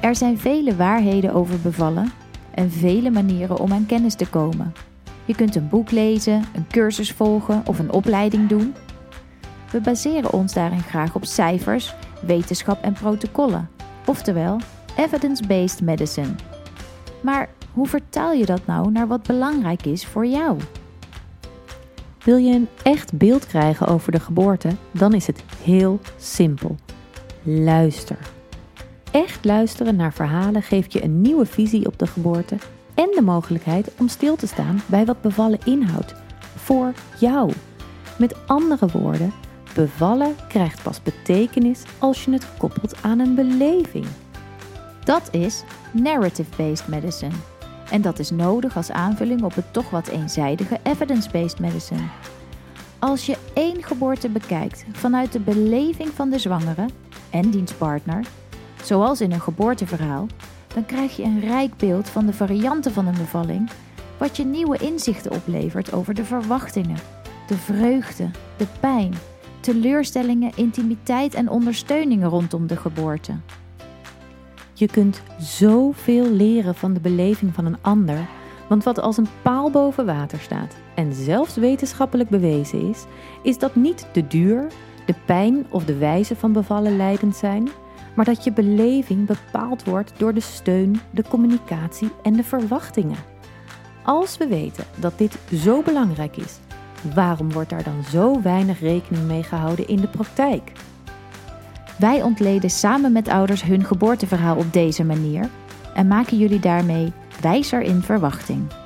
Er zijn vele waarheden over bevallen en vele manieren om aan kennis te komen. Je kunt een boek lezen, een cursus volgen of een opleiding doen. We baseren ons daarin graag op cijfers, wetenschap en protocollen, oftewel evidence-based medicine. Maar hoe vertaal je dat nou naar wat belangrijk is voor jou? Wil je een echt beeld krijgen over de geboorte, dan is het heel simpel. Luister. Echt luisteren naar verhalen geeft je een nieuwe visie op de geboorte en de mogelijkheid om stil te staan bij wat bevallen inhoudt. Voor jou. Met andere woorden, bevallen krijgt pas betekenis als je het koppelt aan een beleving. Dat is narrative-based medicine. En dat is nodig als aanvulling op het toch wat eenzijdige evidence-based medicine. Als je één geboorte bekijkt vanuit de beleving van de zwangere en diens partner, zoals in een geboorteverhaal, dan krijg je een rijk beeld van de varianten van een bevalling, wat je nieuwe inzichten oplevert over de verwachtingen, de vreugde, de pijn, teleurstellingen, intimiteit en ondersteuningen rondom de geboorte. Je kunt zoveel leren van de beleving van een ander, want wat als een paal boven water staat en zelfs wetenschappelijk bewezen is, is dat niet de duur, de pijn of de wijze van bevallen leidend zijn, maar dat je beleving bepaald wordt door de steun, de communicatie en de verwachtingen. Als we weten dat dit zo belangrijk is, waarom wordt daar dan zo weinig rekening mee gehouden in de praktijk? Wij ontleden samen met ouders hun geboorteverhaal op deze manier en maken jullie daarmee wijzer in verwachting.